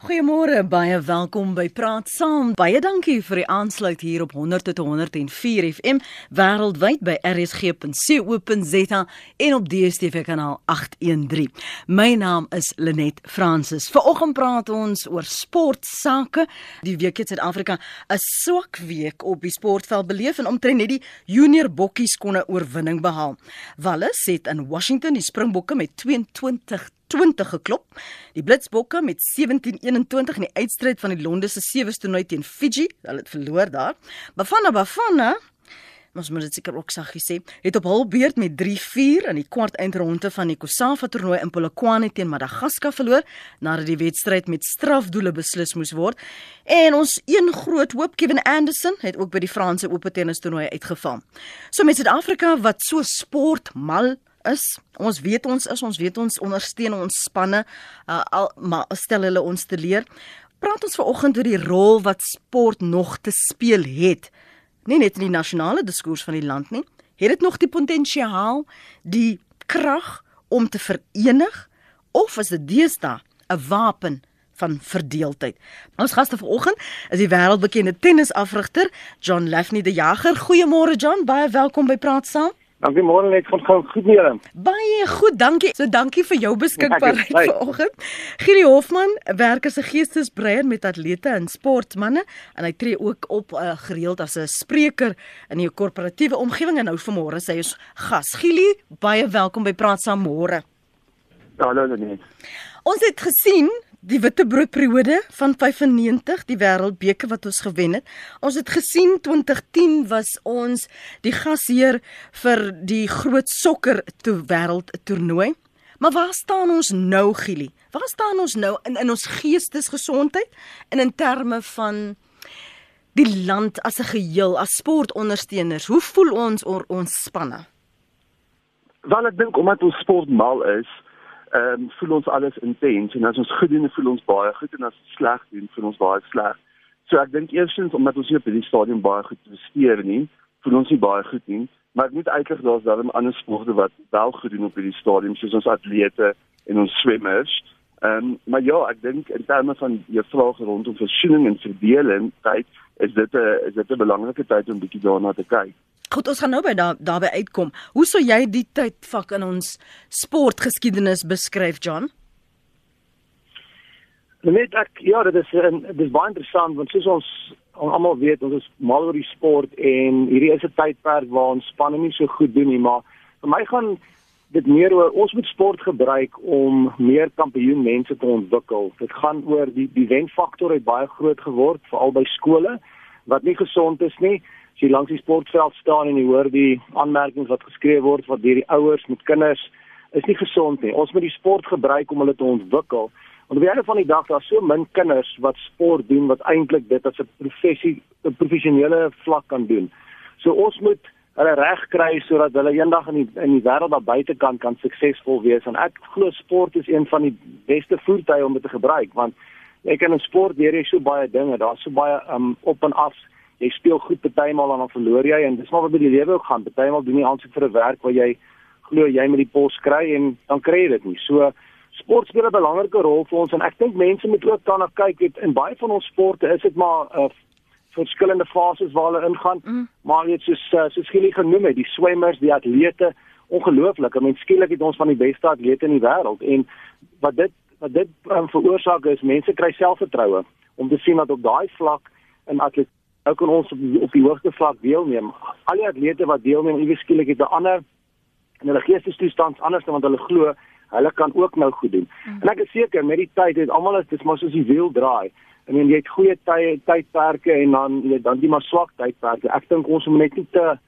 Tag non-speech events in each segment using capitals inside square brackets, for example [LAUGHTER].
Goeiemôre, baie welkom by Praat Saam. Baie dankie vir die aansluit hier op 100 tot 104 FM wêreldwyd by rsg.co.za en op DStv kanaal 813. My naam is Lenet Fransis. Vanoggend praat ons oor sportsake. Die week het Suid-Afrika 'n swak week op die sportveld beleef en omtrent net die junior bokkies kon 'n oorwinning behaal. Wallis het in Washington die Springbokke met 22 20 geklop. Die Blitsbokke met 17-21 in die uitstryd van die Londense sewe toernooi teen Fiji, hulle het verloor daar. Bafana Bafana Ons moet dit seker ook saggie sê, het op hul beurt met 3-4 in die kwart eindronde van die Kosafa toernooi in Polokwane teen Madagaskar verloor nadat die wedstryd met strafdoele beslis moes word. En ons een groot hoop Kevin Anderson het ook by die Franse Ope tennis toernooi uitgeval. So met Suid-Afrika wat so sportmal is. Ons weet ons is ons weet ons ondersteun ons spanne uh, al maar stel hulle ons te leer. Praat ons vanoggend oor die rol wat sport nog te speel het. Nie net in die nasionale diskurs van die land nie. Het dit nog die potensiaal, die krag om te verenig of is dit deesdae 'n wapen van verdeeldheid. Ons gaste vanoggend is die wêreldbekende tennisafrigter John Lafney de Jager. Goeiemôre John, baie welkom by Praat Saam. Dankie môre net van gou goed mee. Baie goed, dankie. So dankie vir jou beskikbaarheid vanoggend. Gielie Hofman werk as 'n geestesbreier met atlete en sportmense en hy tree ook op uh, gereeld as 'n spreker in die korporatiewe omgewing en nou vanmôre sê hy is gas. Gielie, baie welkom by Praat saam môre. Hallo Lenet. Ons het gesien die Witbroodperiode van 95, die Wêreldbeker wat ons gewen het. Ons het gesien 2010 was ons die gasheer vir die groot sokker toe wêreld toernooi. Maar waar staan ons nou, Gili? Waar staan ons nou in in ons geestesgesondheid en in terme van die land as 'n geheel as sportondersteuners? Hoe voel ons oor ons spanne? Wel ek dink omdat ons sportmal is, ehm um, voel ons alles intens en as ons goed doen, voel ons baie goed en as ons sleg doen, voel ons baie sleg. So ek dink eerstens omdat ons hier op die stadion baie goed presteer nie, voel ons nie baie goed nie, maar ek moet uitlig daar's darem ander sporte wat wel goed doen op die stadion soos ons atlete en ons swemmers. Ehm um, maar ja, ek dink in terme van jou vraag rondom versoening en verdeling, tyd is dit 'n is dit 'n belangrike tyd om bietjie daarna te kyk. Goed, ons gaan nou by daar daarby uitkom. Hoe sou jy die tydvak in ons sportgeskiedenis beskryf, John? Net ek ja, dit is dit is baie interessant want soos ons almal weet, ons is mal oor die sport en hierdie is 'n tydperk waar ons spanne nie so goed doen nie, maar vir my gaan dit meer oor ons moet sport gebruik om meer kampioen mense te ontwikkel. Dit gaan oor die die wenfaktor het baie groot geword veral by skole wat nie gesond is nie as jy langs die sportveld staan en jy hoor die aanmerkings wat geskryf word wat deur die ouers met kinders is nie gesond nie. Ons moet die sport gebruik om hulle te ontwikkel. Want op die einde van die dag daar so min kinders wat sport doen wat eintlik dit as 'n professie 'n professionele vlak kan doen. So ons moet hulle reg kry sodat hulle eendag in die in die wêreld daar buitekant kan suksesvol wees en ek glo sport is een van die beste voertuie om dit te gebruik want jy kan in sport leer jy so baie dinge. Daar's so baie um op en af jy speel goed partymal en dan verloor jy en dis maar wat by die lewe ook gaan. Partymal doen jy aansoek vir 'n werk waar jy glo jy met die pos kry en dan kry jy dit nie. So sport speel 'n belangrike rol vir ons en ek dink mense moet ook daarna kyk het in baie van ons sporte is dit maar 'n uh, verskillende fases waar hulle ingaan. Mm. Maar net soos uh, soos skielik genoem het, die swemmers, die atlete, ongelooflik. I mean skielik het ons van die beste atlete in die wêreld en wat dit wat dit um, veroorsaak is mense kry selfvertroue om te sien dat op daai vlak in atletiek nou kan ons op die, op die hoogste vlak deelneem. Al die atlete wat deelneem, iewers skielik het 'n ander en hulle geestestoestand anders dan wat hulle glo, hulle kan ook nou goed doen. Mm. En ek is seker met die tyd het almal is dis maar soos die wiel draai. I mean jy het goeie tye tydperke en dan jy dan die maar swak tydperke. Ek dink ons moet net nie te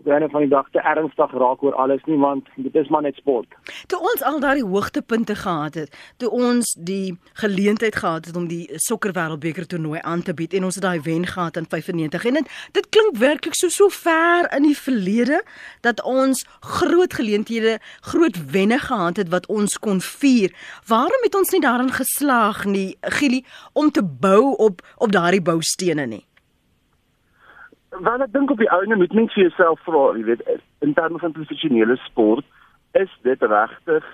op 'n einde van die dag te ernstig raak oor alles nie want dit is maar net sport. Toe ons al daardie hoogtepunte gehad het, toe ons die geleentheid gehad het om die sokker wêreldbeker toernooi aan te bied en ons het daai wen gehad in 95 en dit, dit klink werklik so so ver in die verlede dat ons groot geleenthede, groot wenne gehad het wat ons kon vier. Waarom het ons nie daarin geslaag nie, Gili, om te bou op op daardie boustene nie? Want ek dink op die ouene moet mens vir jouself vra, jy weet, in terme van professionele sport, is dit regtig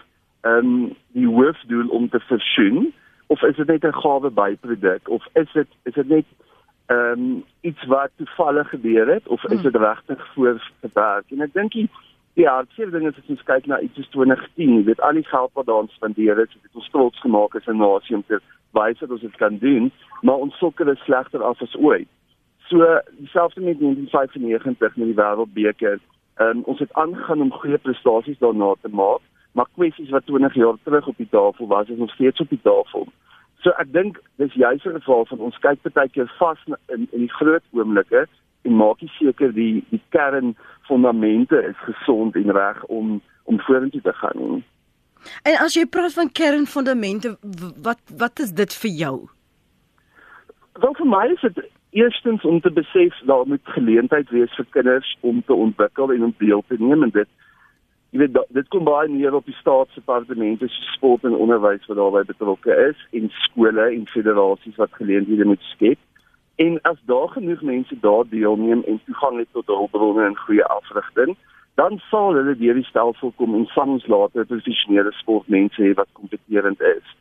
ehm um, die hoofdoel om te versoen of is dit net 'n gawe byproduk of is dit is dit net ehm um, iets wat toevallig gebeur het of is dit regtig voorgewerk? En ek dink die hartseer ding is as ons kyk na iets soos 2010 jy weet al die geld wat daar spandeer is het ons trots gemaak as 'n nasie om te wys dat ons dit kan doen maar ons sokker is slegter af as ooit so dieselfde met 1995 met die wêreldbeker um, ons het aangegaan om goeie prestasies daarna te maak maar kwessies wat 20 jaar terug op die tafel was is nog steeds op die tafel So ek dink dis juist 'n geval van ons kyk baie keer vas in in die groot oomblikke en maak seker die die kern fondamente is gesond en reg om om vorentoe te gaan. En as jy praat van kernfondamente, wat wat is dit vir jou? Wel vir my is dit eerstens om te besef daar moet geleentheid wees vir kinders om te ontwikkel en om deel te neem en dit jy weet dit kom baie neer op die staatsdepartemente so sport en onderwys wat daarbey betrokke is en skole en federasies wat geleenthede moet skep. En as daar genoeg mense daar deelneem en toegang het tot hulpbronne en goeie afrigting, dan sal hulle deur die stelsel kom en van ons later professionele sportmense hê wat kompeterend is.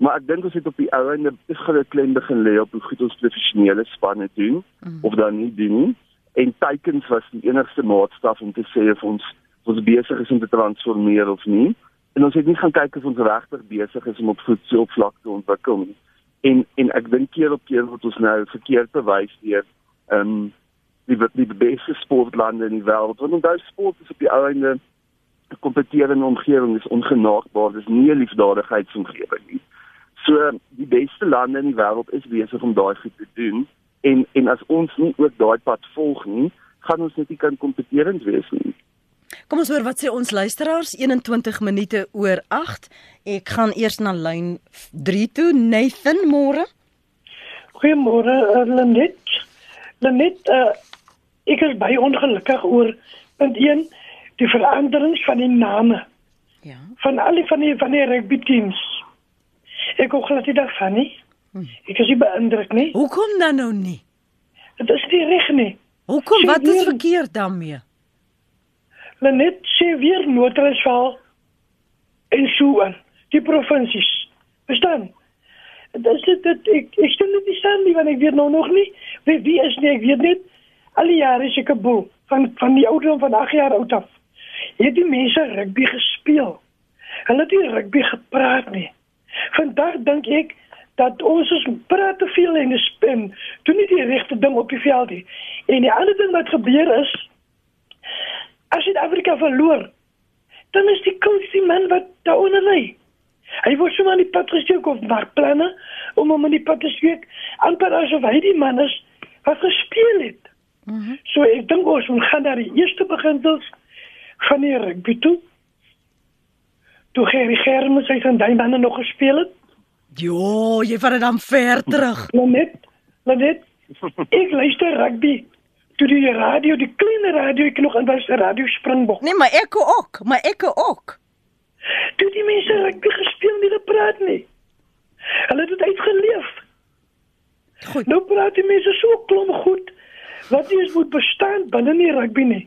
Maar ek dink ons het op die ou einde groot klem begin lê op hoe goed ons professionele spanne doen mm. of dan nie doen nie. En teikens was die enigste maatstaf om te sê of ons ons besig is om te transformeer of nie. En ons het nie gaan kyk of ons regtig besig is om op voedselvlak te ontwikkel nie. En en ek dink keer op keer word ons nou verkeerd bewys deur ehm um, die die beste sportlande in die wêreld. Want onthou sport is op die ou einde 'n kompeterende omgewing is ongenaakbaar. Dis nie 'n liefdadigheidsomgewing nie. So die beste lande in die wêreld is besig om daai goed te doen en en as ons nie ook daai pad volg nie, gaan ons net nie kan kompeterend wees nie. Kom ons hoor wat sê ons luisteraars 21 minute oor 8. Ek gaan eers na lyn 3 toe. Nathan, môre. Goeiemôre, uh, Lenet. Lenet, uh, ek is baie ongelukkig oor punt 1 die veranderings van die name. Ja. Van al die van die van die rugby teams. Ek hoor glad dit dag van nie. Hm. Ek is beïndruk nie. Hoekom dan nou nie? Dit is nie reg nie. Hoekom wat is verkeerd daarmee? maar net sê weer Noord-Transvaal en so aan die provinsies. Verstaan? Dit is dit ek ek stem nie staan nie want ek weet nou nog nie wie wie is nie ek weet net al die jare is ek 'n boel van van die ouderdom van 8 jaar oud af. Het die mense rugby gespeel. Hulle het nie rugby gepraat nie. Vandag dink ek dat ons ons praat te veel en spin doen nie die regte ding op die veld nie. En die ander ding wat gebeur is As Suid-Afrika verloor, dan is die coach die man wat daaronder lê. Hy word sommer nie patriotiek of maar planne om hom in die pad te steek, amper asof hy die man is wat gespeel het. Mm -hmm. So ek dink ons moet gaan na die eerste beginsels van die rugby toe. Toe Gerry Germes hy van daai manne nog gespeel het. Jo, jy vat dit dan ver terug. [LAUGHS] Net, net. Ek luister rugby toe die radio, die klein radio, ek nog in was radio Springbok. Nee, maar ek ook, maar ek ook. Toe die mense rugby gespeel nie gepraat nie. Hulle het dit uitgeleef. Goed. Nou praat die mense so klom goed. Wat is moet bestaan binne die rugby nie.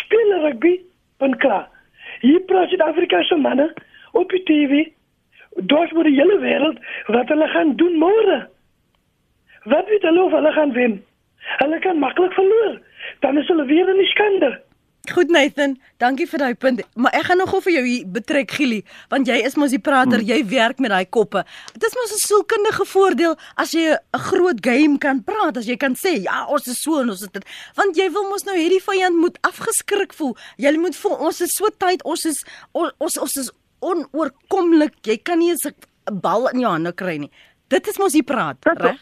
Speel rugby, punt klaar. Hier praat Suid-Afrika se manne op die TV. Dors word die hele wêreld wat hulle gaan doen môre. Wat weet hulle of hulle gaan wen? Hulle kan maklik verloor. Dan is hulle weer in die skande. Goed Nathan, dankie vir daai punt. Maar ek gaan nog gou vir jou betrek Gili, want jy is mos die prater, hmm. jy werk met daai koppe. Dit is mos 'n sielkundige voordeel as jy 'n groot game kan praat, as jy kan sê, ja, ons is so en ons is dit. Want jy wil mos nou hierdie vyand moet afgeskrik voel. Jy moet voel ons is so tyd, ons is ons ons, ons is onoorkomlik. Jy kan nie 'n bal in jou hande kry nie. Dit is mos die praat, reg?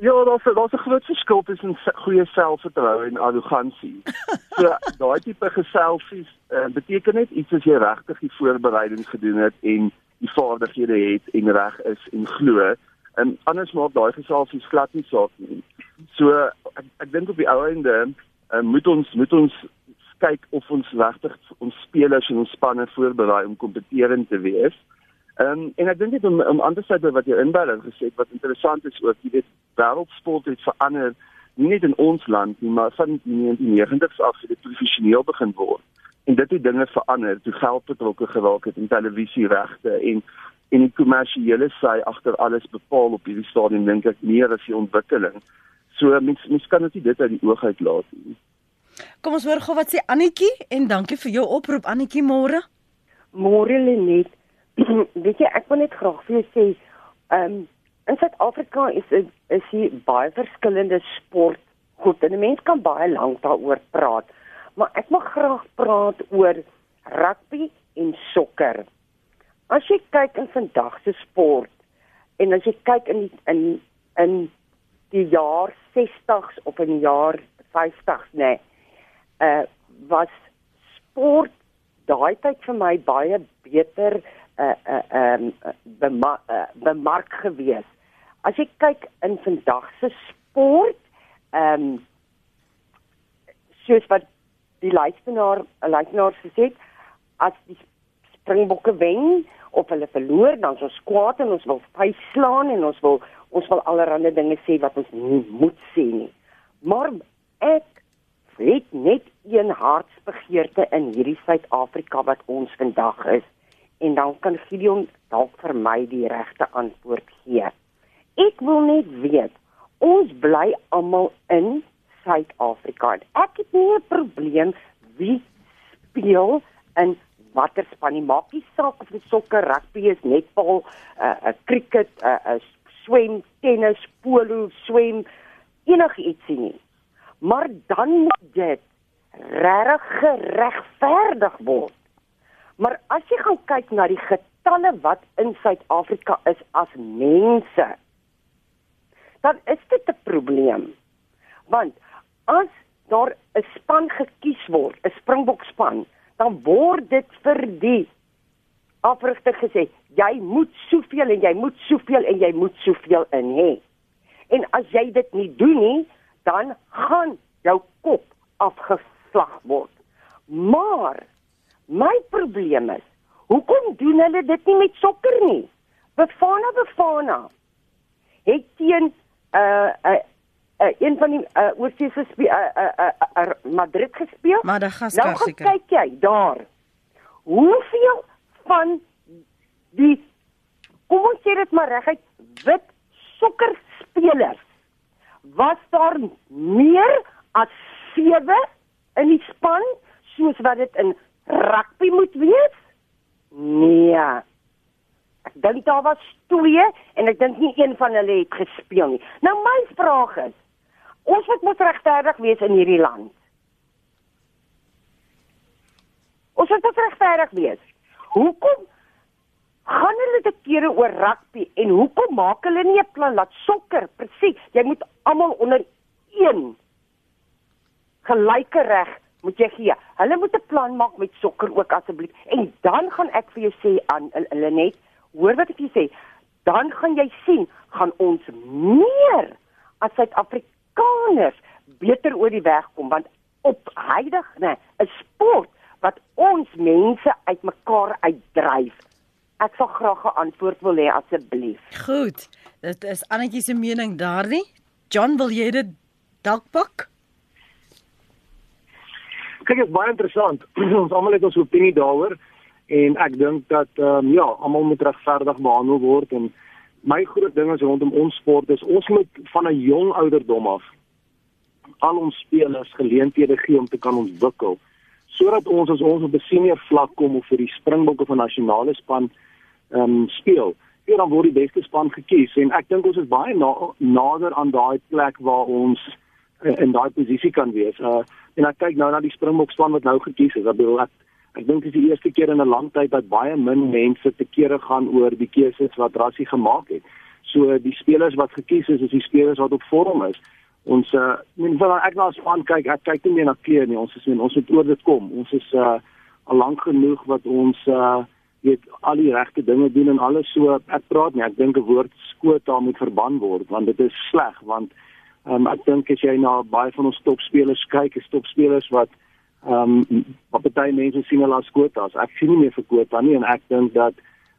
Ja, daar's daar's 'n groot verskil tussen goeie selfvertroue en arrogansie. So [LAUGHS] daai tipe geselfies uh, beteken net iets as jy regtig die voorbereiding gedoen het en die vaardighede het en reg is en glo. En anders maak daai geselfies glad nie saak nie. So ek, ek dink op die ou einde uh, moet ons moet ons kyk of ons regtig ons spelers en ons spanne voorberei om kompeterend te wees. Ehm um, en ek dink dit om om ander sy wat jy inbouer gesê het wat interessant is ook jy weet wêreldsport het verander nie net in ons land nie maar van die 1990s af het dit professioneel begin word en dit het dinge verander toe geld betrokke geraak het in televisieregte en en die kommersiële sy agter alles bepaal op hierdie stadium dink ek meer as die ontwikkeling. So mens mens kan dit uit die oog uit laat nie. Kom ons hoor gou wat sê Annetjie en dankie vir jou oproep Annetjie môre. Môre Lenet. [CLEARS THROAT] Weet jy ek wil net graag vir jou sê, ehm um, in Suid-Afrika is is hier baie verskillende sport. Goed, en 'n mens kan baie lank daaroor praat, maar ek wil graag praat oor rugby en sokker. As jy kyk in vandag se sport en as jy kyk in in in die jaar 60s of in die jaar 50s nê, nee, uh was sport daai tyd vir my baie beter uh uh um bema uh, bemark gewees. As jy kyk in vandag se sport, ehm um, soos wat die luisteraar luisteraar gesê het, as die Springbokke wen of hulle verloor, dan ons kwaad en ons wil vyf slaan en ons wil ons wil allerlei dinge sê wat ons nie moet sê nie. Maar ek het net een hartsbegeerte in hierdie Suid-Afrika wat ons vandag is en dan kan Gideon dalk vir my die regte antwoord gee. Ek wil net weet, ons bly almal in Suid-Afrika. Ek het nie 'n probleem wie speel in watter span nie. Maak nie saak of dit sokker, rugby is, netbal, 'n uh, uh, cricket, 'n uh, uh, swem, tennis, polo, swem, enigiets nie. Maar dan moet dit regtig geregverdig word. Maar as jy gaan kyk na die getalle wat in Suid-Afrika is as mense, dan is dit 'n probleem. Want as daar 'n span gekies word, 'n Springbokspan, dan word dit vir die afrigter gesê, jy moet soveel en jy moet soveel en jy moet soveel in hê. En as jy dit nie doen nie, dan gaan jou kop afgeslag word. Maar my probleem is, hoekom doen hulle dit nie met sokker nie? Bafana Bafana het teen 'n uh, uh, uh, een van die uh, oorseese uh, uh, uh, uh, Madrid gespeel. Madagaskar nou, seker. Nou kyk jy daar. Hoeveel van die kom ons sê dit maar reguit wit sokkerspelers was daar meer as 7 in die span soos wat dit in rugby moet wees? Nee. Ek dink daar was 2 en ek dink nie een van hulle het gespeel nie. Nou my vraag is, ons moet moet regverdig wees in hierdie land. Ons moet moet regverdig wees. Hoekom gaan hulle te kere oor rugby en hoekom maak hulle nie 'n plan laat sokker presies jy moet almal onder een gelyke reg moet jy gee. Hulle moet 'n plan maak met sokker ook asseblief. En dan gaan ek vir jou sê aan hulle net, hoor wat ek jou sê, dan gaan jy sien, gaan ons meer as Suid-Afrikaners beter oor die weg kom want op heidig, nee, 'n sport wat ons mense uitmekaar uitdryf. Ek sal graag 'n antwoord wil hê asseblief. Goed. Dit is Annetjie se mening daardie. John, wil jy dit dalk pak? Kyk dit is baie interessant. [CLEARS THROAT] ons almal het ons opinie daaroor en ek dink dat ehm um, ja, almal moet regverdig behandel word en my groot ding is rondom ons sport is ons moet van 'n jong ouderdom af al ons spelers geleenthede gee om te kan ontwikkel sodat ons as ons op 'n senior vlak kom of vir die Springbokke van nasionale span ehm um, speel en dan word die beste span gekies en ek dink ons is baie na, nader aan daai plek waar ons in, in daai posisie kan wees. Uh en ek kyk nou na die Springbok span wat nou gekies is. Ek bedoel ek ek dink dit is die eerste keer in 'n lang tyd dat baie min mense te kere gaan oor die keuses wat Rassie gemaak het. So die spelers wat gekies is, is die spelers wat op vorm is. Ons uh men wil ek nou span kyk, ek kyk nie meer na kleur nie. Ons is men ons moet oor dit kom. Ons is uh al lank genoeg wat ons uh weet al die regte dinge doen en alles so ek praat nie ek dink 'n woord skoot daar moet verban word want dit is sleg want um, ek dink as jy na baie van ons topspelers kyk, is topspelers wat ehm um, wat baie mense sien hulle as kwotas. Ek sien nie meer vir kwota nie en ek dink dat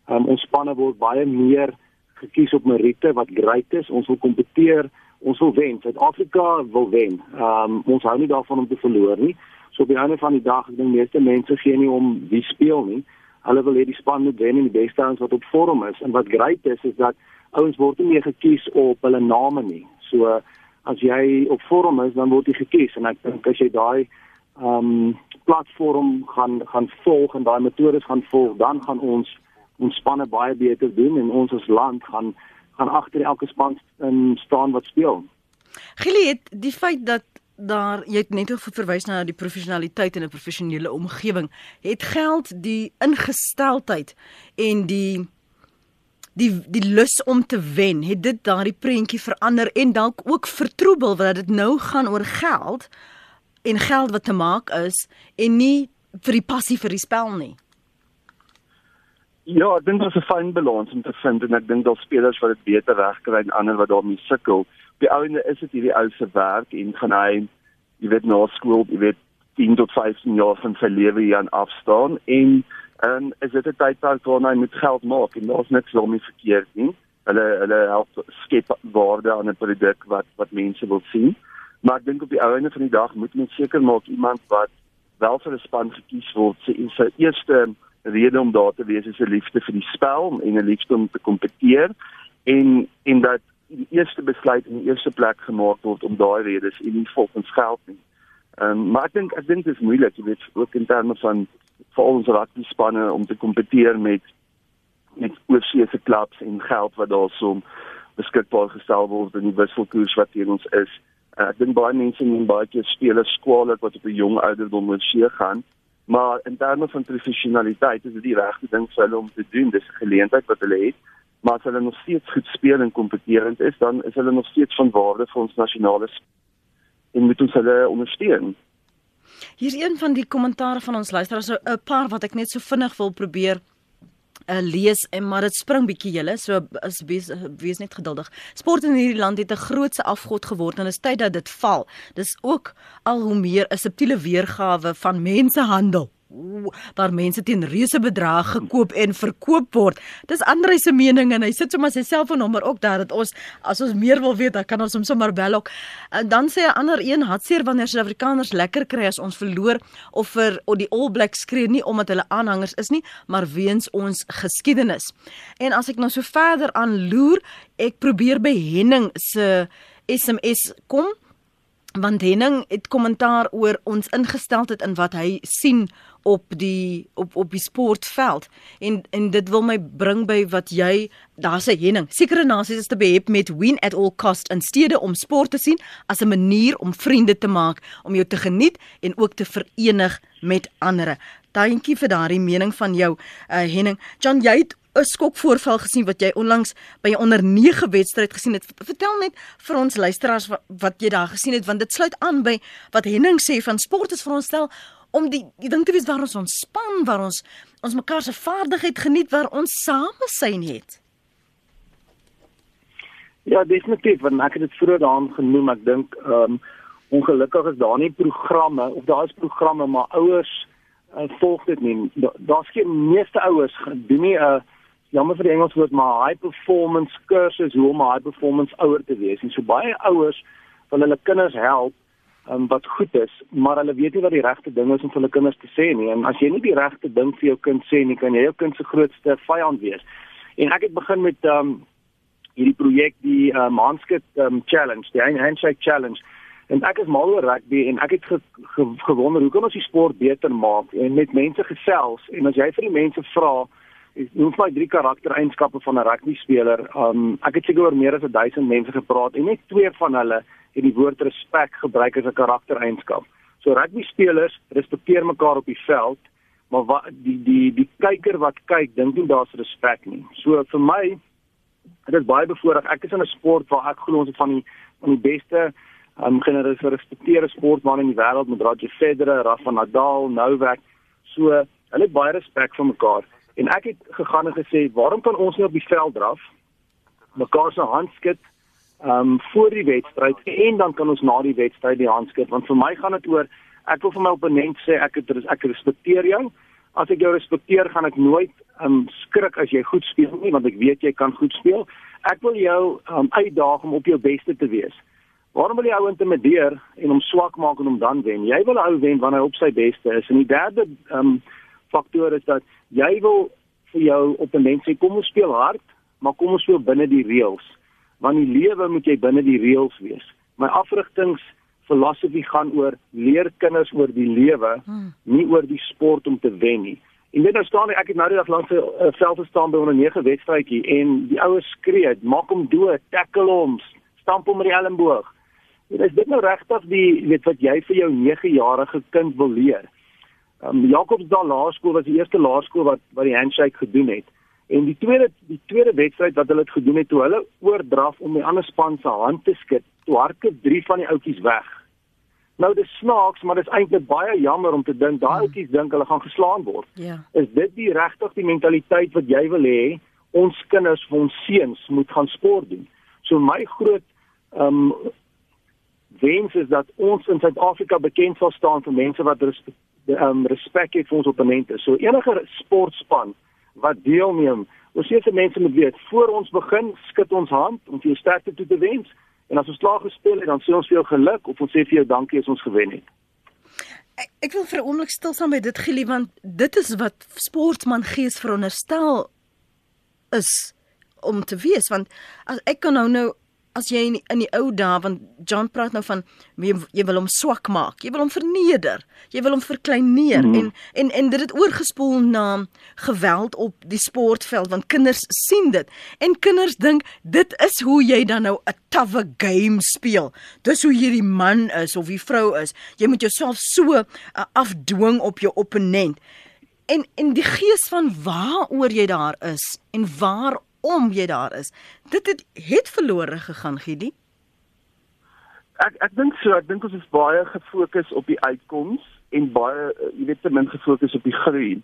ehm um, ons spanne word baie meer gekies op meriete wat great is. Ons wil kompeteer, ons wil wen. Suid-Afrika wil wen. Ehm um, ons hou nie daarvan om te verloor nie. So op die einde van die dag, ek dink meeste mense gee nie om wie speel nie. Hulle wil hê die span moet wen en die beste ouens wat op vorm is. En wat great is is dat ouens word nie meer gekies op hulle name nie. So as jy op vorm is, dan word jy gekies en ek dink as jy daai ehm um, platform gaan gaan volg en daai metodes gaan volg, dan gaan ons ons spanne baie beter doen en ons as land gaan gaan agter elke span in staan wat speel. Gili het die feit dat daar jy het net verwys na die professionaliteit in 'n professionele omgewing, het geld die ingesteldheid en die die die lus om te wen, het dit daardie prentjie verander en dalk ook vertroebel dat dit nou gaan oor geld en geld wat te maak is en nie vir die passie vir die spel nie. Ja, ek dink is 'n fyn balans om te vind en ek dink daar spelers wat dit beter regkry en ander wat daarmee sukkel. Op die ouende is dit hierdie ou se werk en gaan hy jy weet na skool, jy weet 10 tot 15 jaar van sy lewe hier aan afstaan en en is dit 'n tydperk waar hy met geld maak en daar's niks daarmee verkeerd nie. Hulle hulle help skep waarde aan 'n produk wat wat mense wil sien. Maar ek dink op die ouende van die dag moet mens seker maak iemand wat wel vir 'n span gekies word, sy sy eerste rede om daar te wees is 'n liefde vir die spel en 'n liefde om te kompeteer en en dat die eerste besluit in die eerste plek gemaak word om daai redes en nie volgens geld nie. Ehm um, maar ek dink ek dink dit is moeilik, jy weet, ook in terme van vir ons rugby spanne om te kompeteer met met oorseese klubs en geld wat daarsoom beskikbaar gestel word in die wisselkoers wat hier ons is. Uh, ek dink baie mense neem baie keer spelers skwaarlik wat op 'n jong ouderdom moet seë gaan maar in terme van professionaliteit is dit die regte ding vir hulle om te doen. Dis 'n geleentheid wat hulle het. Maar as hulle nog steeds goed speel en kompeterend is dan is hulle nog steeds van waarde vir ons nasionale en moet ons hulle ondersteun Hier is een van die kommentare van ons luisteraars 'n paar wat ek net so vinnig wil probeer uh, lees en maar dit spring bietjie julle so as wees, wees net geduldig. Sport in hierdie land het 'n grootse afgod geword en is tyd dat dit val. Dis ook al hoe meer 'n subtiele weergawe van mensehandel waar mense teen reuse bedrae gekoop en verkoop word. Dis Andre se mening en hy sit sommer sy selfoonnommer ook daar dat ons as ons meer wil weet, dan kan ons hom sommer bel ook. En dan sê 'n ander een hartseer wanneer Suid-Afrikaners lekker kry as ons verloor of vir of die All Blacks skree nie omdat hulle aanhangers is nie, maar weens ons geskiedenis. En as ek nou so verder aanloer, ek probeer by Henning se SMS kom want Henning het kommentaar oor ons ingesteldheid in wat hy sien op die op op die sportveld en en dit wil my bring by wat jy daar's 'n Henning sekere nasies is te behep met win at all cost in steede om sport te sien as 'n manier om vriende te maak om jou te geniet en ook te verenig met ander. Dankie vir daardie mening van jou uh, Henning. John jy het 'n skokvoorval gesien wat jy onlangs by 'n onder 9 wedstryd gesien het. Vertel net vir ons luisteraars wat, wat jy daar gesien het want dit sluit aan by wat Henning sê van sport is vir ons stel om die die ding te wees waar ons ontspan, waar ons ons mekaar se vaardigheid geniet, waar ons same syn het. Ja, definitief, want ek het dit vroeër daarin genoem, ek dink ehm um, ongelukkig is daar nie programme of daar is programme maar ouers uh, volg dit nie. Daar's geen meeste ouers doen nie 'n uh, jammer vir die Engels woord maar high performance kursus hoe om 'n high performance ouer te wees. En so baie ouers wil hulle kinders help um, wat goed is, maar hulle weet nie wat die regte ding is om vir hulle kinders te sê nie. En as jy nie die regte ding vir jou kind sê nie, kan jy jou kind se grootste vyand wees. En ek het begin met um hierdie projek die um, Handskit um, challenge, die handshake challenge. En ek is mal oor rugby en ek het ge, ge, gewonder hoe kan ons die sport beter maak en met mense gesels en as jy vir die mense vra Ek noem vir drie karaktereienskappe van 'n rugby speler. Um ek het seker oor meer as 1000 mense gepraat en net twee van hulle het die woord respek gebruik as 'n karaktereienskap. So rugby spelers respekteer mekaar op die veld, maar wat die die die kyker wat kyk, dink nie daar's respek nie. So vir my dit is baie bevoorreg. Ek is in 'n sport waar ek glo ons het van die van die beste um gerespekteerde sportmense in die wêreld met Roger Federer, Rafa Nadal, Novak. So hulle het baie respek vir mekaar. En ek het gegaan en gesê, "Waarom kan ons nie op die veld draf? Mekaar se hand skud ehm um, voor die wedstryd en dan kan ons na die wedstryd die hand skud, want vir my gaan dit oor ek wil vir my opponent sê ek het ek respekteer jou. As ek jou respekteer, gaan ek nooit um, skrik as jy goed speel nie, want ek weet jy kan goed speel. Ek wil jou um, uitdaag om op jou beste te wees." Waarom wil jy ou intimideer en hom swak maak en hom dan wen? Jy wil ou wen wanneer hy op sy beste is. En die derde um, faktor is dat jy wil vir jou opponent sê kom ons speel hard, maar kom ons speel binne die reëls. Want die lewe moet jy binne die reëls wees. My afrigtings filosofie gaan oor leer kinders oor die lewe, hmm. nie oor die sport om te wen nie. En dit nou staan ek het nou die dag lank vir uh, veld gestaan by 'n 9 wedstrydjie en die oues skree, maak hom dood, tackle hom, stamp hom met die elmboog. En is dit nou regtig die weet wat jy vir jou 9-jarige kind wil leer? Um, Jakobsdal Laerskool was die eerste laerskool wat wat die handshake gedoen het. En die tweede die tweede wedstryd wat hulle het gedoen het toe hulle oordraf om die ander span se hand te skud, toe hardloop drie van die ouetjies weg. Nou dis snaaks, maar dis eintlik baie jammer om te dink daai ouetjies dink hulle gaan geslaan word. Ja. Is dit die regtig die mentaliteit wat jy wil hê ons kinders vir ons seuns moet gaan sport doen? So my groot ehm um, wens is dat ons in Suid-Afrika bekend sal staan vir mense wat respek, um, respek het vir ons opponente. So enige sportspan wat deelneem, ons sê vir mense moet weet, voor ons begin, skud ons hand om vir jou sterkte toe te wens. En as ons klaar gespeel het, dan sê ons vir jou geluk of ons sê vir jou dankie as ons gewen het. Ek, ek wil vir 'n oomblik stil staan by dit Gili want dit is wat sportman gees veronderstel is om te wees want as ek kan nou nou as jy in die, in die ou dae want John praat nou van jy, jy wil hom swak maak, jy wil hom verneder, jy wil hom verkleineer mm en en en dit het oorgespoel na geweld op die sportveld want kinders sien dit en kinders dink dit is hoe jy dan nou 'n tawwe game speel. Dis hoe jy die man is of die vrou is. Jy moet jouself so uh, afdwing op jou opponent. En en die gees van waaroor jy daar is en waar om jy daar is. Dit het het verlore gegaan, Gidi. Ek ek dink so, ek dink ons is baie gefokus op die uitkoms en baie eh, jy weet te min gefokus op die groei.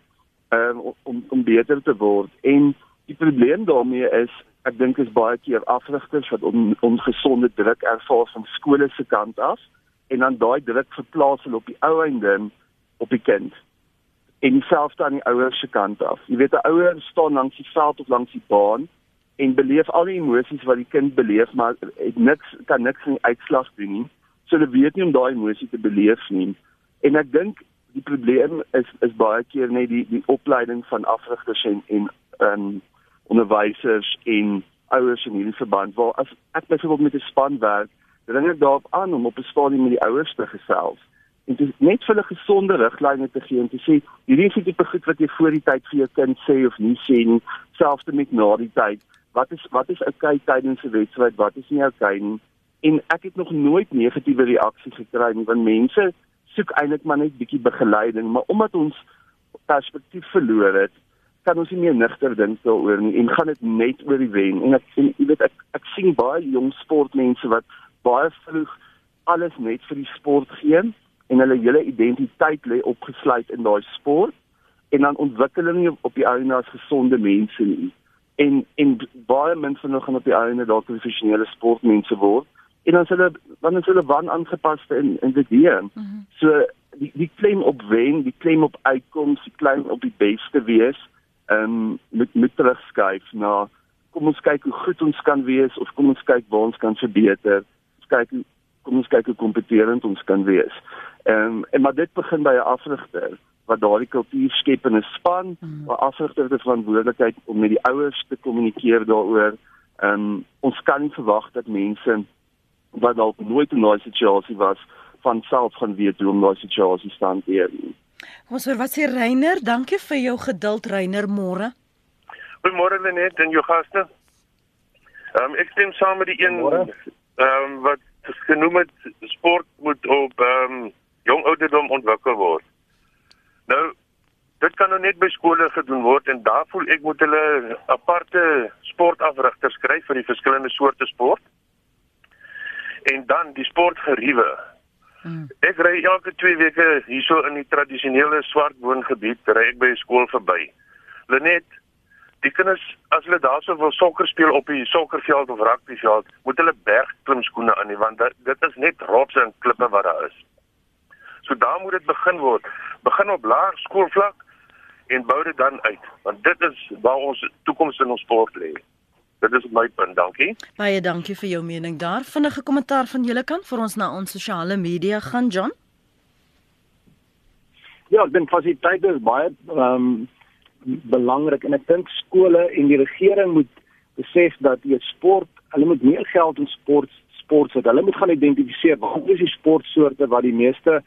Um, om om beter te word en die probleem daarmee is ek dink is baie keer afrigters wat on, ongesonde druk ervaar van skole se kant af en dan daai druk verplaas hulle op die ou einde op die kind en dieselfde aan die ouers se kant af. Jy weet 'n ouer staan langs die veld of langs die baan en beleef al die emosies wat die kind beleef, maar het niks kan niks in die uitslag doen nie. So hulle weet nie om daai emosie te beleef nie. En ek dink die probleem is is baie keer net die die opleiding van afrigters en en um, onderwysers en ouers in hierdie verband. Waar as ek byvoorbeeld met 'n span werk, dring ek daarop aan om op 'n stadium met die ouers te gesels en dit net vir 'n gesonde riglyne te gee en te sê hierdie is die goed wat jy voor die tyd vir jou kind sê of nie sê nie selfs te met na die tyd. Wat is wat is okay tydens 'n wedstryd? Wat is nie okay nie? En ek het nog nooit negatiewe reaksies gekry nie want mense soek eintlik maar net bietjie begeleiding. Maar omdat ons perspektief verloor het kan ons nie meer nigter dink daaroor nie en gaan dit net oor die wen. En ek en, jy weet ek ek sien baie jong sportmense wat baie vroeg alles net vir die sport gee en hulle hele identiteit lê opgesluit in daai sport en dan ontwikkel hulle nie op die einde as gesonde mense nie. En en baie mense nog gaan op die einde dalk professionele sportmense word en dan hulle wanneer hulle wan aangepaste in in dit hier. Mm -hmm. So die die claim op wen, die claim op uitkoms, die claim op die beste wees, ehm um, met met terugskuif na kom ons kyk hoe goed ons kan wees of kom ons kyk waar ons kan verbeter. Ons kyk kom ons kyk hoe kompeterend ons kan wees. Ehm um, en maar dit begin by 'n afrigter wat daardie kultuur skep in 'n span, hmm. waar afrigter die verantwoordelikheid om met die ouers te kommunikeer daaroor. Ehm um, ons kan nie verwag dat mense wat dalk nooit in daai situasie was van self gaan weet hoe om daai situasie te hanteer. Ons hoor wat sê Reiner, dankie vir jou geduld Reiner môre. Goeiemôre Lenet en jou gaste. Ehm um, ek stem saam met die een ehm um, wat genoem het sport moet op ehm um, jong ouderdom ontwikkel word. Nou dit kan nou net by skole gedoen word en daar voel ek moet hulle aparte sportafrigters skryf vir die verskillende soorte sport. En dan die sportgeriewe. Hmm. Ek ry elke 2 weke hierso in die tradisionele swart woongebied, ry ek by 'n skool verby. Lenet die kinders as hulle daarso wil sokker speel op die sokkerveld of rugbyveld, moet hulle bergklimskoene aan hê want dit, dit is net rotse en klippe wat daar is. So daar moet dit begin word. Begin op laerskoolvlak en bou dit dan uit, want dit is waar ons toekoms in ons sport lê. Dit is my punt, dankie. Baie dankie vir jou mening daar. Vinnige kommentaar van julle kant vir ons na ons sosiale media gaan, John. Ja, ek dink fasiliteite is baie ehm um, belangrik en ek dink skole en die regering moet besef dat jy sport, hulle moet meer geld in sport sport sit. Hulle moet gaan identifiseer wat is die sportsoorte wat die meeste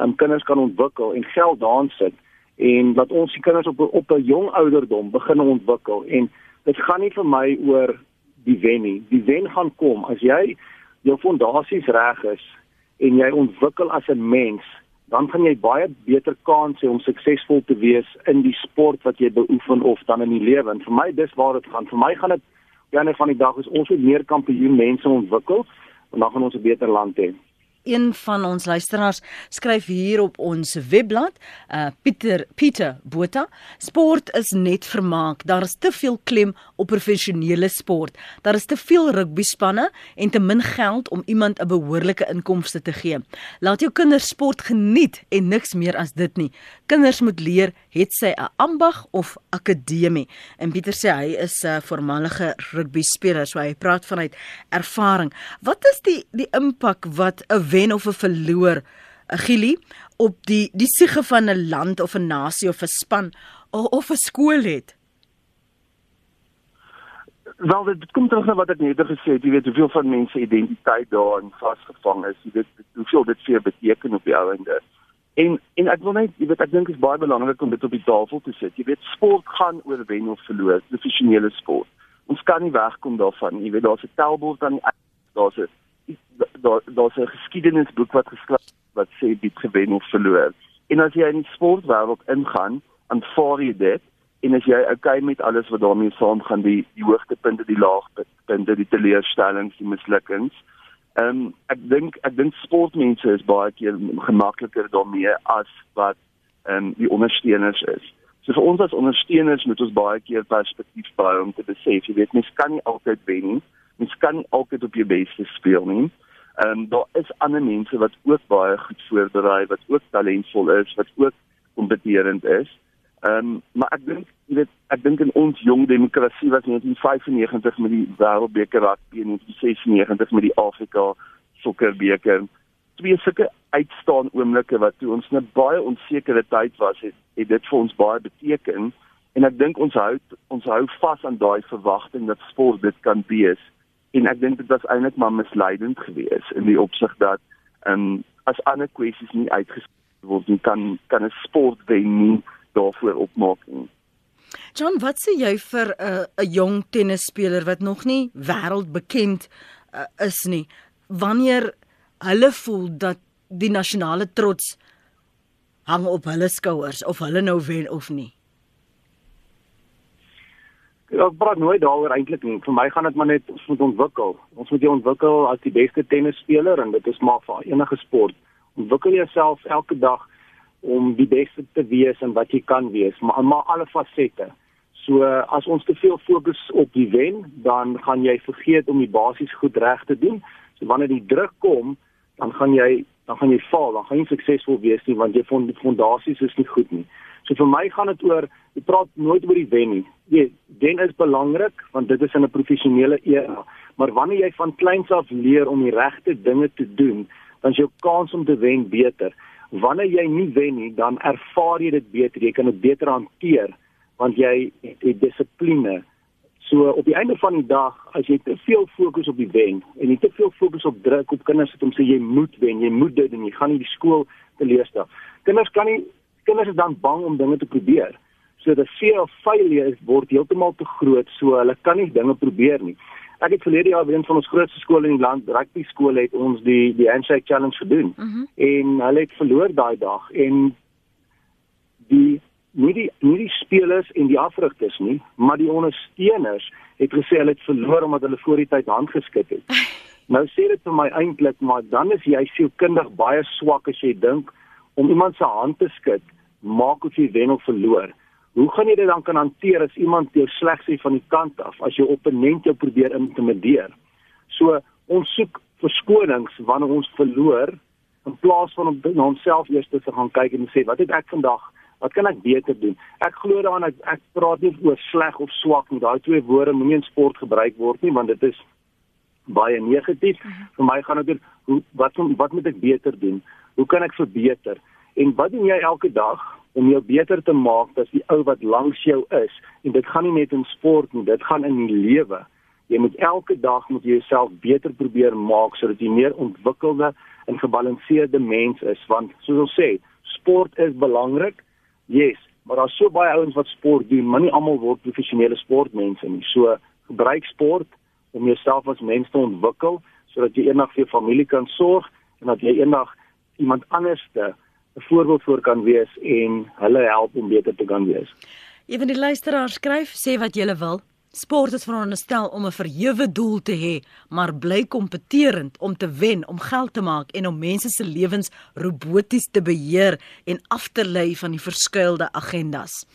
um, kinders kan ontwikkel en geld daarin sit en dat ons die kinders op op 'n jong ouderdom begin ontwikkel en dit gaan nie vir my oor die wen nie. Die wen gaan kom as jy jou fondasies reg is en jy ontwikkel as 'n mens, dan gaan jy baie beter kans hê om suksesvol te wees in die sport wat jy beoefen of dan in die lewe. En vir my dis waar dit gaan. Vir my gaan dit jare van die dag is ons moet meer kampioen mense ontwikkel en dan gaan ons 'n beter land hê een van ons luisteraars skryf hier op ons webblad, uh Pieter Pieter Botha, sport is net vermaak. Daar is te veel klem op professionele sport. Daar is te veel rugby spanne en te min geld om iemand 'n behoorlike inkomste te gee. Laat jou kinders sport geniet en niks meer as dit nie. Kinders moet leer het sy 'n ambag of akademie. En Pieter sê hy is 'n voormalige rugby speler, so hy praat vanuit ervaring. Wat is die die impak wat 'n wen of 'n verloor, eh, gilie op die die siege van 'n land of 'n nasie of 'n span of 'n skool het. Wel dit kom terug na wat ek net gesê het, jy weet hoeveel van mense identiteit daarin vasgevang is, jy weet hoeveel dit vir beteken op die ouende. En en ek wil net, jy weet ek dink dit is baie belangrik om dit op die tafel te sit. Jy weet sport gaan oor wen of verloor, professionele sport. Ons kan nie wegkom daarvan. Jy weet daar's 'n tellbord aan die daar's 'n daar daar's 'n geskiedenisboek wat geskryf wat sê wie gewen of verloor. En as jy in die sportwêreld ingaan, aanvaar jy dit en as jy okay met alles wat daarmee saamgaan, die die hoogtepunte, die laagtepunte, die teleurstellings, die mislukkings. Ehm um, ek dink ek dink sportmense is baie keer gemakliker daarmee as wat ehm um, die ondersteuners is. So vir ons as ondersteuners moet ons baie keer perspektief bou om te besef, jy weet, mens kan nie altyd wen nie mens kan nie altyd op jou beste speel nie. Ehm um, daar is ander mense wat ook baie goed voorberei, wat ook talentvol is, wat ook kompeterend is. Ehm um, maar ek dink jy weet ek dink in ons jong demokrasie was 1995 met die Wêreldbeker rugby en 1996 met die Afrika sokkerbeker. Twee sulke uitstaan oomblikke wat toe ons 'n baie onsekere tyd was het, het dit vir ons baie beteken. En ek dink ons hou ons hou vas aan daai verwagting dat sport dit kan wees. En ek dink dit was eintlik maar misleidend geweest in die opsig dat ehm um, as ander kwessies nie uitgeskryf word nie kan kan 'n sport wen nie daarvoor opmaak nie. John, wat sê jy vir 'n uh, 'n jong tennisspeler wat nog nie wêreldbekend uh, is nie wanneer hulle voel dat die nasionale trots hang op hulle skouers of hulle nou wen of nie? Ja, ek praat nooit daaroor eintlik nie. Vir my gaan dit maar net ons moet ontwikkel. Ons moet jou ontwikkel as die beste tennisspeler en dit is maar vir enige sport. Ontwikkel jouself elke dag om die beste te wees en wat jy kan wees, maar maar alle fasette. So as ons te veel fokus op die wen, dan gaan jy vergeet om die basies goed reg te doen. So wanneer die druk kom, dan gaan jy dan gaan jy val, dan gaan jy suksesvol wees nie want jy fondasies is nie goed nie. So vir my gaan dit oor jy praat nooit oor die wen nie. Jy wen is belangrik want dit is in 'n professionele era, maar wanneer jy van kleins af leer om die regte dinge te doen, dan is jou kans om te wen beter. Wanneer jy nie wen nie, dan ervaar jy dit beter, jy kan dit beter hanteer want jy het, het dissipline. So op die einde van die dag, as jy te veel fokus op die wen en jy te veel fokus op druk op kinders het om sê jy moet wen, jy moet dit en jy gaan nie die skool teleurstel. Kinders kan nie kinders is dan bang om dinge te probeer. So die fear of failure word heeltemal te groot, so hulle kan nie dinge probeer nie. Ek het verlede jaar by een van ons grootste skole in die land, rugby skool het ons die die handshake challenge gedoen. Mm -hmm. En hulle het verloor daai dag en die nie die nie die spelers en die afrigters nie, maar die ondersteuners het gesê hulle het verloor omdat hulle voor die tyd hand geskit het. [LAUGHS] nou sê dit vir my eintlik, maar dan is jy sielkundig baie swak as jy dink om iemand se hand te skud maak of jy wen of verloor. Hoe gaan jy dit dan kan hanteer as iemand jou sleg sê van die kant af as jou opponent jou probeer intimideer? So ons soek verskonings wanneer ons verloor in plaas van om na onsself eers te gaan kyk en sê wat het ek vandag Wat kan ek beter doen? Ek glo daaraan ek, ek praat nie oor sleg of swak nie. Daai twee woorde moenie in sport gebruik word nie want dit is baie negatief. Mm -hmm. Vir my gaan dit oor hoe wat wat moet ek beter doen? Hoe kan ek verbeter? En wat doen jy elke dag om jou beter te maak as die ou wat langs jou is? En dit gaan nie net in sport nie, dit gaan in die lewe. Jy moet elke dag moet jy jouself beter probeer maak sodat jy meer ontwikkelde en gebalanseerde mens is want soos ons sê, sport is belangrik. Yes, maar daar's so baie ouens wat sport doen, maar nie almal word professionele sportmense nie. So gebruik sport om jouself as mens te ontwikkel sodat jy eendag vir jou familie kan sorg en dat jy eendag iemand anderste 'n voorbeeld voor kan wees en hulle help om beter te kan wees. Een van die luisteraars skryf sê wat jy wil. Sport is veronderstel om 'n verhewe doel te hê, maar bly kompeterend om te wen, om geld te maak en om mense se lewens roboties te beheer en af te lei van die verskuilde agendas.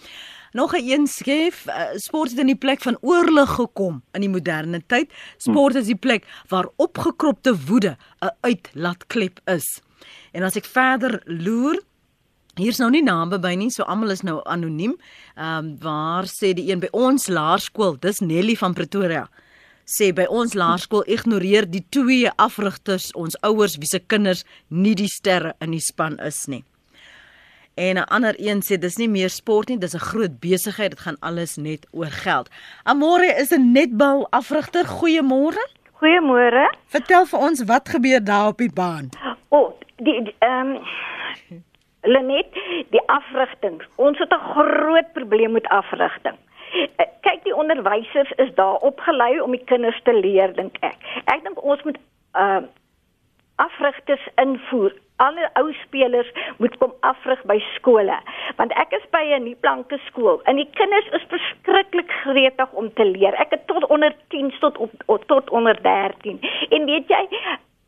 Nog 'n een skef, uh, sport het in die plek van oorlog gekom in die moderne tyd. Sport is die plek waar opgekropte woede 'n uitlaatklep is. En as ek verder loer, hier's nou nie name by nie, so almal is nou anoniem. Ehm um, waar sê die een by ons laerskool, dis Nelly van Pretoria sê by ons laerskool ignoreer die twee afrigters ons ouers wie se kinders nie die sterre in die span is nie. En 'n ander een sê dis nie meer sport nie, dis 'n groot besigheid, dit gaan alles net oor geld. Amore is 'n netbal afrigter. Goeiemôre. Goeiemôre. Vertel vir ons wat gebeur daar op die baan. O, oh, die ehm um, Lenet, die afrigting. Ons het 'n groot probleem met afrigting. Eh, kyk, die onderwysers is daar opgelei om die kinders te leer, dink ek. Ek dink ons moet ehm uh, afrigters invoer alle ou spelers moet kom afrig by skole want ek is by 'n nie blanke skool en die kinders is verskriklik gretig om te leer ek het tot onder 10 tot op, tot onder 13 en weet jy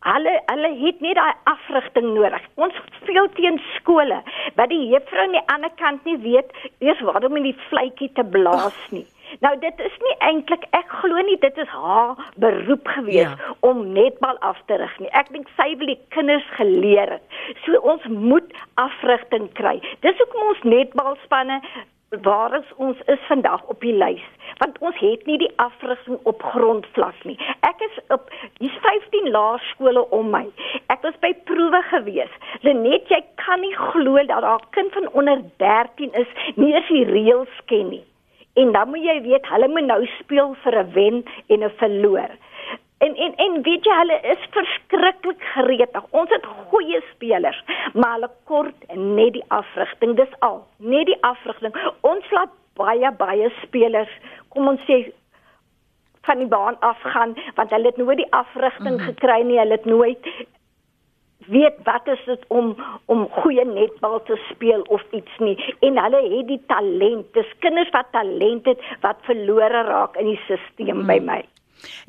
Alle alle het nie daai afrigting nodig. Ons speel teen skole wat die juffrou aan die ander kant nie weet eers waarom om die vletjie te blaas nie. Nou dit is nie eintlik ek glo nie dit is haar beroep gewees ja. om netbal af te rig nie. Ek dink sy wil die kinders geleer het. So ons moet afrigting kry. Dis hoekom ons netbalspanne waar ons is vandag op die lys want ons het nie die afrigting op grondvlak nie. Ek is op hier's 15 laerskole om my. Ek was by proewe gewees. Lenet, jy kan nie glo dat daar 'n kind van onder 13 is nie eens die reëls ken nie. En dan moet jy weet, hulle moet nou speel vir 'n wen en 'n verloor. En en en weet jy hulle is verskriklik gretig. Ons het goeie spelers, maar hulle kort net die afrigting. Dis al, net die afrigting. Ons laat baie baie spelers, kom ons sê van die baan afgaan want hulle het nooit die afrigting mm -hmm. gekry nie. Hulle het nooit weet wat is dit om om goeie netbal te speel of iets nie en hulle het die talent dis kinders wat talent het wat verlore raak in die stelsel hmm. by my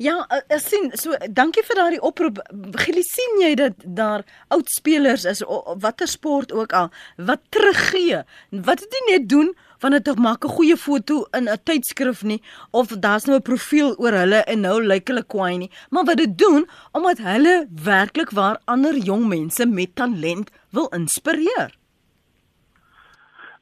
Ja, ek uh, sien so dankie vir daardie oproep. Gili sien jy dat daar oud spelers is watter sport ook al wat teruggee. Wat het jy net doen wanneer dit maak 'n goeie foto in 'n tydskrif nie of daar's nou 'n profiel oor hulle en nou lyk hulle kwaai nie, maar wat dit doen omdat hulle werklik waar ander jong mense met talent wil inspireer.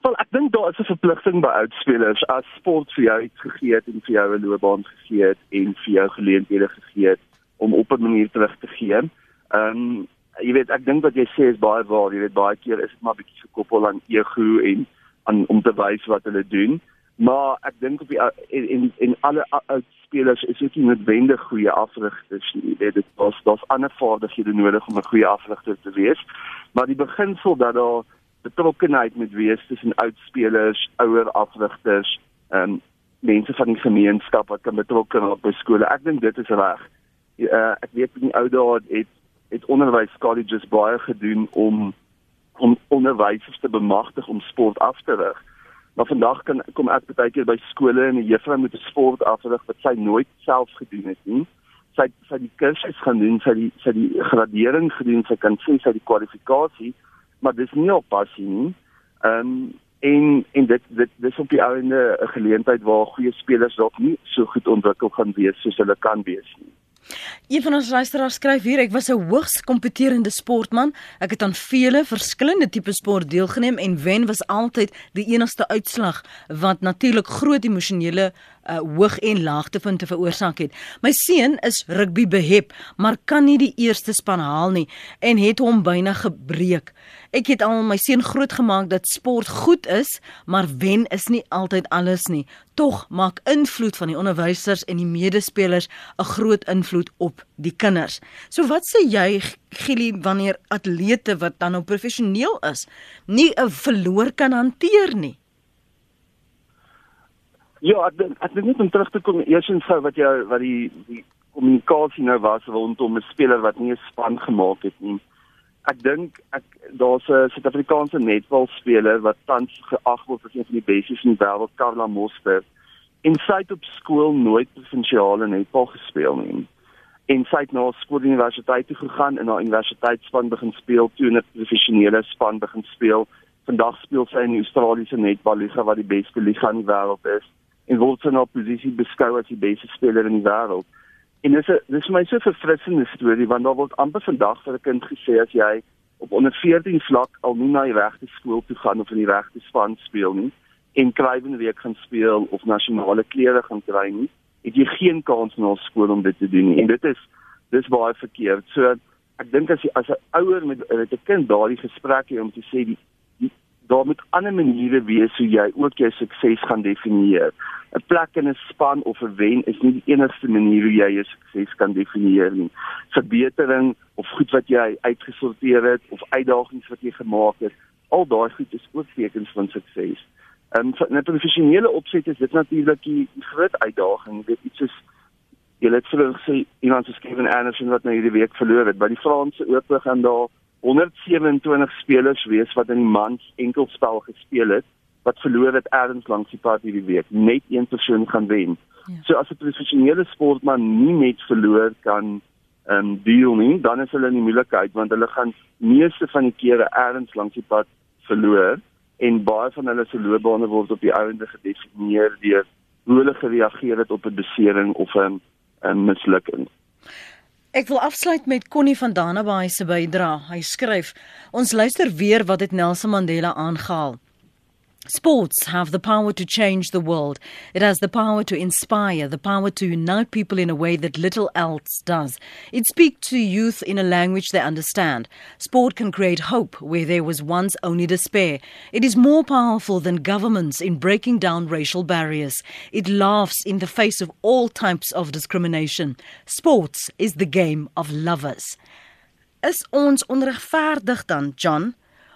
Wel, ek dink daar is 'n verpligting by oud spelers as sport vir jou iets gegee het en vir jou 'n loopbaan gegee het en vir jou geleenthede gegee het om op 'n manier terug te gee. Ehm um, jy weet, ek dink wat jy sê is baie waar. Jy weet baie keer is dit maar bietjie gekoppel aan ego en aan om te wys wat hulle doen. Maar ek dink op die en en, en alle oud spelers is ook nie noodwendig goeie afrigters nie. Jy weet dit was daar's ander vaardighede nodig om 'n goeie afrigter te wees. Maar die beginsel dat daar betrokkenheid moet wees tussen oud spelers, ouer afrigters, en um, mense van die gemeenskap wat kan betrokke raak by skole. Ek dink dit is reg. Uh, ek weet in die ou dae het het onderwys colleges baie gedoen om om onderwysers te bemagtig om sport af te rig. Maar vandag kan kom ek baie keer by skole en 'n juffrou moet sport afrig wat sy nooit self gedoen het nie. Sy sy die kursus gaan doen, sy die sy die gradering gedoen, sy kan sê sy die kwalifikasie, maar dis nie op passie nie. Ehm um, en en dit dit dis op die ouende 'n geleentheid waar goeie spelers dalk nie so goed ontwikkel gaan wees soos hulle kan wees nie. Een van ons luisteraars skryf hier: Ek was 'n hoogs kompeterende sportman. Ek het aan vele verskillende tipe sport deelgeneem en wen was altyd die enigste uitslag wat natuurlik groot emosionele uh, hoog en laagtepunte veroorsaak het. My seun is rugby behep, maar kan nie die eerste span haal nie en het hom byna gebreek. Ek het al my seun grootgemaak dat sport goed is, maar wen is nie altyd alles nie. Tog maak invloed van die onderwysers en die medespelers 'n groot invloed op die kinders. So wat sê jy Gili wanneer atlete wat dan nou professioneel is, nie 'n verloor kan hanteer nie? Ja, ek ek dink net om terug te kom eers en sou wat jy wat die die kommunikasie nou was rondom 'n speler wat nie 'n span gemaak het nie ek dink ek daar's 'n Suid-Afrikaanse netbalspeler wat tans geag word as een van die bestes in die wêreld, Karla Moster. En sy het op skool nooit provinsiale netbal gespeel nie. En sy het na skool universiteit toe gegaan en na universiteitsspan begin speel, toe 'n professionele span begin speel. Vandag speel sy in die Australiese netballiga wat die beste liga in die wêreld is en word sy nou posisie beskou as die beste speler in die wêreld. En dis 'n dis vir my so 'n verfrissende storie want daar word amper vandag vir 'n kind gesê as jy op onder 14 vlak al nie na die regte skool toe gaan of in die regte span speel nie en krywen week gaan speel of nasionale klere gaan kry nie, het jy geen kans na skool om dit te doen nie. En dit is dis baie verkeerd. So ek dink as jy as 'n ouer met 'n kind daardie gesprek hê om te sê die daar moet ander maniere wees hoe jy ook jou sukses gaan definieer. 'n Plek in 'n span of 'n wen is nie die enigste manier hoe jy jou sukses kan definieer nie. Verbetering of goed wat jy uitgesorteer het of uitdagings wat jy gemaak het, al daai goed is ook tekens van sukses. En in 'n professionele opset is dit natuurlik die groot uitdaging. Dit iets is jy het vroeër gesê iemand soos Kevin Anderson wat nou hierdie week verloor het by die Franse Ope gaan daar 127 spelers wees wat in die mans enkelspel gespeel het wat verloor het ergens langs die pad hierdie week net een persoon gaan wen. Ja. So as 'n professionele sportman nie net verloor kan ehm um, deel nie, dan is hulle in die moeilikheid want hulle gaan meeste van die kere ergens langs die pad verloor en baie van hulle se loopbane word op die ouende gedefinieer deur hoe hulle gereageer het op 'n besering of 'n 'n mislukking. Ek wil afsluit met Connie van Danabaai se bydrae. Hy skryf: Ons luister weer wat het Nelson Mandela aangehaal. Sports have the power to change the world. It has the power to inspire, the power to unite people in a way that little else does. It speaks to youth in a language they understand. Sport can create hope where there was once only despair. It is more powerful than governments in breaking down racial barriers. It laughs in the face of all types of discrimination. Sports is the game of lovers. Is ons onregverdig dan, John,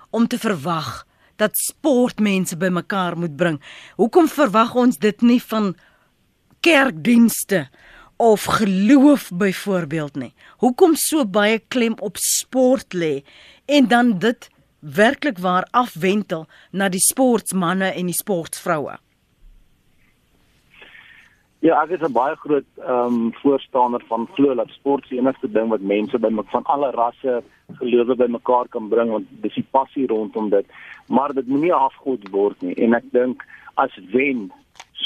om te verwag dat sport mense bymekaar moet bring. Hoekom verwag ons dit nie van kerkdienste of geloof byvoorbeeld nie? Hoekom so baie klem op sport lê en dan dit werklik waar afwentel na die sportmense en die sportvroue? Ja, ek is 'n baie groot ehm um, voorstander van glo dat sport die enigste ding wat mense by van alle rasse gelowe bymekaar kan bring want dis die passie rondom dit. Maar dit moenie afgod word nie en ek dink as wen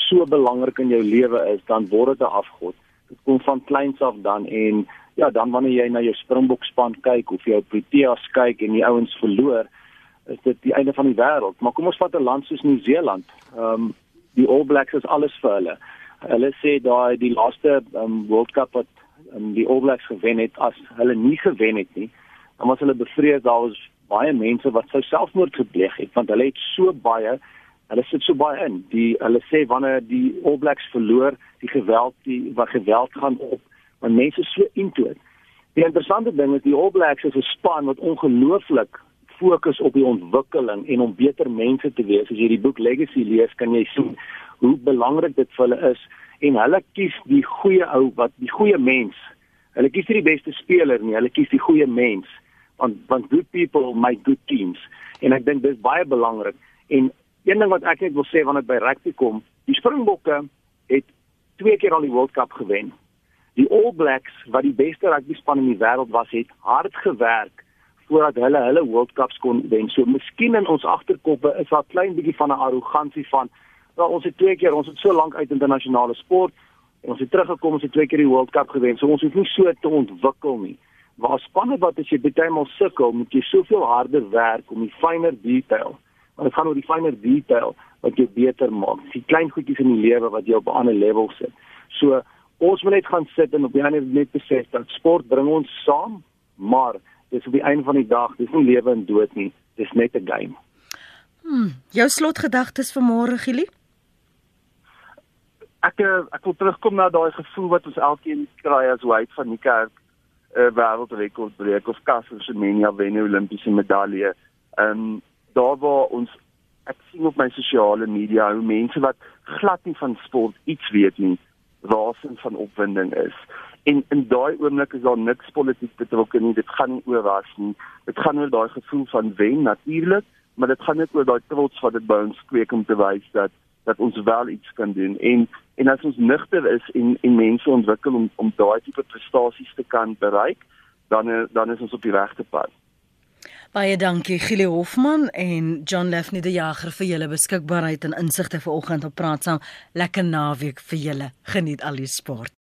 so belangrik in jou lewe is, dan word dit 'n afgod. Dit kom van kleins af dan en ja, dan wanneer jy na jou Springbok span kyk of jou Proteas kyk en die ouens verloor, is dit die einde van die wêreld. Maar kom ons vat 'n land soos Nieu-Seeland. Ehm um, die All Blacks is alles vir hulle hulle sê daai die laaste um, World Cup wat um, die All Blacks gewen het as hulle nie gewen het nie dan was hulle bevrees daar was baie mense wat sou selfmoord gepleeg het want hulle het so baie hulle sit so baie in die hulle sê wanneer die All Blacks verloor die geweld die wat geweld gaan op want mense so intoet die interessante ding is die All Blacks is 'n span wat ongelooflik fokus op die ontwikkeling en om beter mense te wees as jy die boek Legacy lees kan jy sien hoe belangrik dit vir hulle is en hulle kies die goeie ou wat die goeie mens. Hulle kies nie die beste speler nie, hulle kies die goeie mens. Want want good people make good teams. En ek dink dis baie belangrik. En een ding wat ek net wil sê wanneer dit by rugby kom, die Springbokke het twee keer al die World Cup gewen. Die All Blacks wat die beste rugby span in die wêreld was, het hard gewerk voordat hulle hulle World Cups kon wen. So miskien in ons agterkoppe is daar klein bietjie van 'n arrogansie van Wel ons het twee keer, ons het so lank uit internasionale sport ons het teruggekom, ons het twee keer die World Cup gewen. So ons hoef nie so te ontwikkel nie. Waar spanne wat as jy baie maal sukkel, moet jy soveel harder werk om die fynere detail maar dit gaan oor die fynere detail wat jou beter maak. Die klein goedjies in die lewe wat jou op 'n ander level sit. So ons moet net gaan sit en op die einde net besef dat sport bring ons saam, maar dis op die einde van die dag, dis nie lewe en dood nie, dis net 'n game. Hmm, jou slotgedagtes vir môre, Gili? Ek eh, ek wil terugkom na daai gevoel wat ons elkeen kry as hy van die kerk 'n uh, wêreldrekord breek of Caster Semenya wen 'n Olimpiese medalje. Ehm um, daar waar ons ek sien op my sosiale media hoe mense wat glad nie van sport iets weet nie, rasend van opwinding is. En in daai oomblik is daar niks politiek betrokke nie. Dit gaan nie oor ras nie. Dit gaan oor daai gevoel van wen natuurlik, maar dit gaan net oor daai trots wat dit by ons kweek om te wys dat dat ons wel iets kan doen en en as ons nugter is en en mense ontwikkel om om daai tipe prestasies te kan bereik, dan dan is ons op die regte pad. Baie dankie Gile Hofman en John Lefney die jager vir julle beskikbaarheid en insigte vanoggend op praat saam. Lekker naweek vir julle. Geniet al die sport.